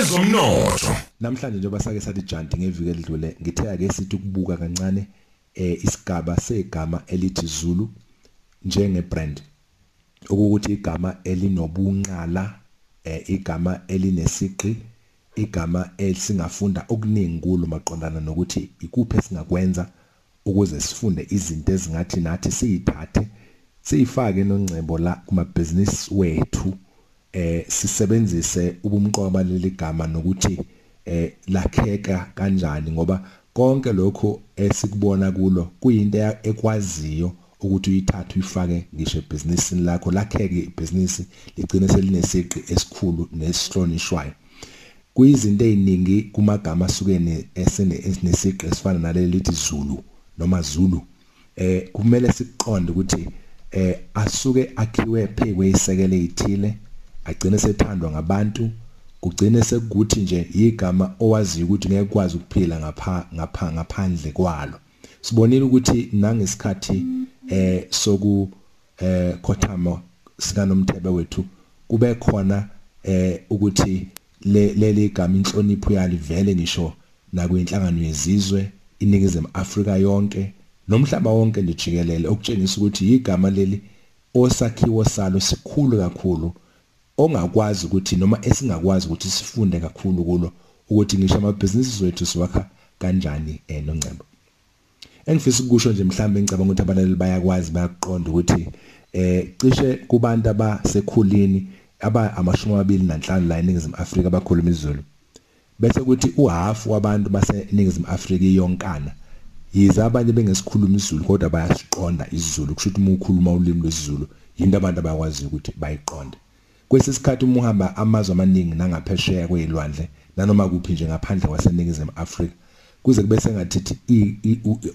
ezomnotho. Namhlanje njengoba sake sathi janti ngeviki elidlule ngithe ake sithi ukubuka kancane eh isigaba segama elithi Zulu njenge brand. Okuthi igama elinobunqala eh igama elinesiqi igama elisingafunda okuningi kulo maqondana nokuthi ikuphi esingakwenza ukuze sifunde izinto ezingathi nathi siyithathe siyifake nongcebo la kuma business wethu. Eh sisebenzise ubumqoka leli gama nokuthi eh lakheka kanjani ngoba konke lokho esikubona kulo kuyinto ekwaziyo ukuthi uyithathe uyifake ngisho ebusinessini lakho lakheke ibhizinisi ligcine selinesiqi esikhulu nesihlonishwayo. Kuyizinto eziningi kumagama asukene esinesiqi esifana naleli lithi Zulu noma Zulu. Eh kumele siqonde ukuthi eh asuke akhiwe phekwe isekele ezithile agcine sethandwa ngabantu kugcine sekuthi nje igama owaziyo ukuthi ngeke kwazi ukuphila ngapha ngapha ngaphandle kwalo. Sibonile ukuthi nangesikhathi eh soku eh khothama sika nomthebe wethu kube khona eh ukuthi leli gama inhlonipho yalivele ngisho nakwinhlangano yezizwe iningizimu Afrika yonke nomhlaba wonke nje jikelele okutshengisa ukuthi igama leli osakhiwo salo sikhulu kakhulu ongakwazi ukuthi noma esingakwazi ukuthi sifunde kakhulu kulo ukuthi ngisho amabhizinisi wethu siwakha kanjani eh noncebo engifisa ukusho nje mhlawumbe ngicabanga ukuthi abalaleli bayakwazi bayaqonda ukuthi eh cishe kubantu abasekhulini aba amashumi amabili nanhlanu la eNingizimu Afrika abakhuluma isiZulu bese kuthi uhalf wabantu baseNingizimu Afrika iyonkana yize abanye bengesikhuluma isiZulu kodwa bayasiqonda isiZulu. Kusho ukuthi uma ukhuluma ulimi lwesiZulu yinto abantu abayakwazi ukuthi bayiqonde. Kwesisikhathi uma uhamba amazwe amaningi nangaphesheya kwezilwandle nanoma kuphi nje ngaphandle kwaseNingizimu Afrika kuze kube sengathithi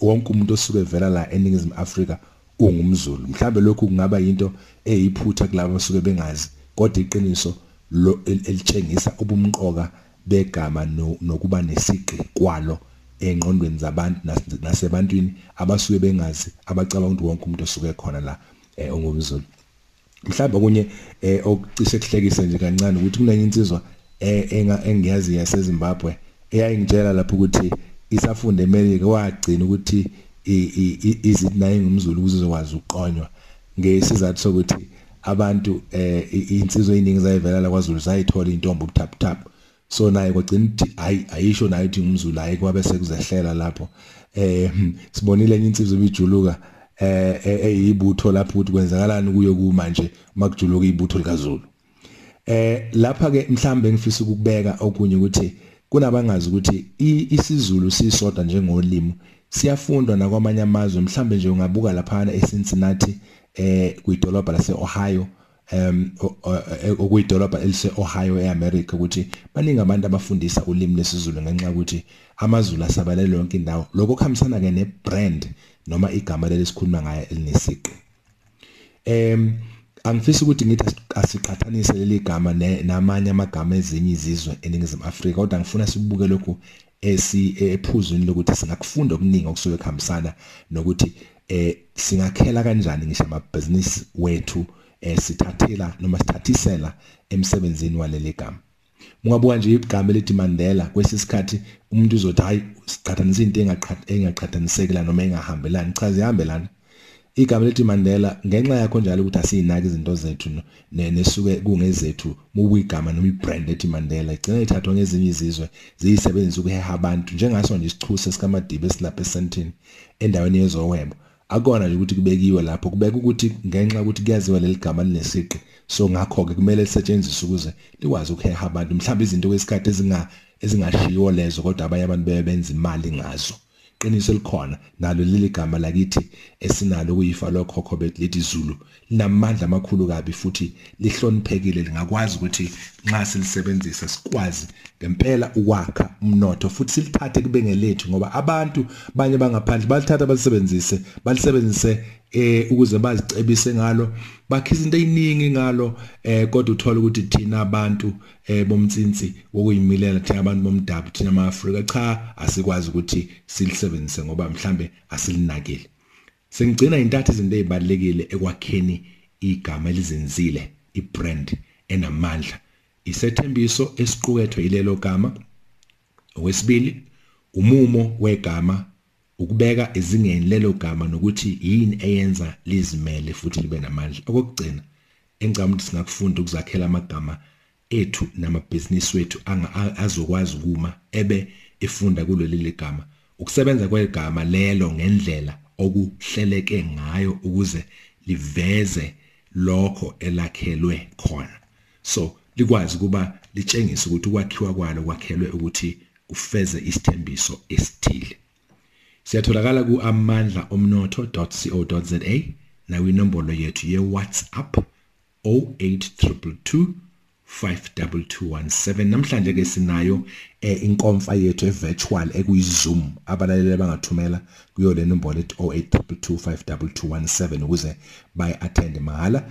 wonke umuntu osuke evela la eNingizimu Afrika ungumzulu. Mhlawumbe lokhu kungaba yinto eyiphutha kulabo osuke bengazi kodwa iqiniso elitshengisa ubumqoka begama nokuba nesiqi kwalo engqondweni zabantu nasebantwini abasuke bengazi abacabanga ukuthi wonke umuntu osuke khona la ongumzulu mhlawumbe kunye okucishe kuhlekise nje kancane ukuthi kunenye insizwa engiyazi yaseZimbabwe eyayingitshela lapho ukuthi isafunda eMelika wagcina ukuthi izithi naye ngumzulu ukuze uzokwazi uqonywa ngesizathu sokuthi abantu insizwe eziningi zayivela la kwaZulu zayithola intombi ubutap tap so naye kwagcina ukuthi hayi ayisho naye ukuthi ngumzulu hayi kwabe sekuzehlela lapho. Eh sibonile enye insizwe ibijuluka eh eyibutho lapho ukuthi kwenzakalani kuyo kuma nje makujuluka ibutho likaZulu. Eh lapha ke mhlambe ngifisa ukubeka okunye ukuthi kunabangazi ukuthi isiZulu sisodwa njengolimi siyafundwa nakwamanye amazwe. Mhlambe nje ungabuka lapha eCincinnati eh kuyidolobha lase Ohio um okuyidolobha elise Ohio eAmerica ukuthi baningi abantu abafundisa ulimi lesizulu ngenxa ukuthi amaZulu asabalele yonke indawo. Lokho kuhambisana ke nebrand noma igama lelisikhuluma ngayo elinesiqi em angifisi ukuthi ngithi asiqhathanise leli gama namanye amagama ezinye izizwe eningizimu Afrika kodwa ngifuna sibuke lokhu esi ephuzweni lokuthi singakufunda okuningi okusuke kuhambisana nokuthi eh singakhela kanjani ngisho amabhizinisi wethu eh sithathela noma sithathisela emsebenzini waleli gama. Ungabuka nje igama elithi Mandela kwesisikhathi umuntu uzothi hayi siqhathanisa into engaqhathaniseki la noma engahambelani. Cha zihambelana. Igama lithi Mandela ngenxa yakho njalo ukuthi asinaki izinto zethu nesuke kungezethu mubuyigama noma ibrand ethi Mandela igcina ithathwa ngezinye izizwe ziyisebenzisa ukuheha abantu. Njengaso nje isixhuso sikamadibe esilapha esentini endaweni yezowebo akona nje ukuthi kubekiwe lapho kubeka ukuthi ngenxa ukuthi kuyaziwa leli gama linesiqi so ngakho ke kumele lisetshenziswe ukuze likwazi ukuheha abantu mhlawumbe izinto kwesikhathi ezinga ezingashiyo lezo kodwa abanye abantu bebenza imali ngazo. Qiniso likhona nalo leli gama lakithi esinalo kuyifa lokhokho bethu lithi Zulu linamandla amakhulu kabi futhi lihloniphekile. Lingakwazi ukuthi nxa silisebenzisa sikwazi ngempela ukwakha umnotho futhi silithathe kube ngelethu ngoba abantu banye bangaphandle balithatha balisebenzise balisebenzise eh ukuze bazicebise ngalo bakhe izinto eziningi ngalo eh kodwa uthola ukuthi thina abantu eh bomtsinsi wokuyimilela thina abantu bomdabu thina amaAfrika cha asikwazi ukuthi silisebenzise ngoba mhlambe asilinakile. Sengigcina intatha izinto ezibalekile ekwakheni igama elizenzile ibrand enamandla. Isethembiso esiqukethwe ilelo gama. Okwesibili umumo wegama ukubeka ezingeni lelo gama nokuthi yini eyenza lizimele futhi libe namandla. Okugcina engicabanga ukuthi singakufunda ukuzakhela amagama ethu namabhizinisi wethu azokwazi ukuma ebe efunda kuleli ligama ukusebenza kwegama lelo ngendlela okuhleleke ngayo ukuze liveze lokho elakhelwe khona. So likwazi kuba litshengise ukuthi ukwakhiwa kwalo kwakhelwe ukuthi kufeze isithembiso esithile. Siyatholakala ku-amandla omnotho.co.za nakwinombolo yethu ye-whatsapp 0822 52217 namhlanje ke sinayo eh, inkomfa yethu evirtual ekuyizoom. Abalaleli abangathumela kuyo le nombolo ethi 0822 ukuze bayi attend mahala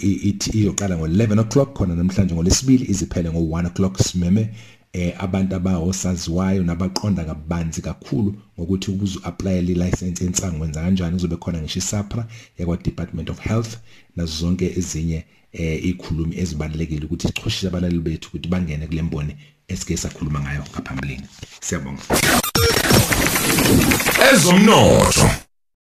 ithi iyoqala ngo11 o'clock khona namhlanje ngolesibili iziphele ngo1 o'clock simeme. Eh abantu abawosaziwayo nabaqonda kabanzi kakhulu ngokuthi ukuze apply le license ensango wenza kanjani kuzobe khona ngisho isapra yakwa Department of Health nazo zonke ezinye eh ikhulumi ezibalekile ukuthi sichoshise abalali bethu ukuthi bangene kule mboni esike sakhuluma ngayo ngaphambilini. Siyabonga. Ezomnotho.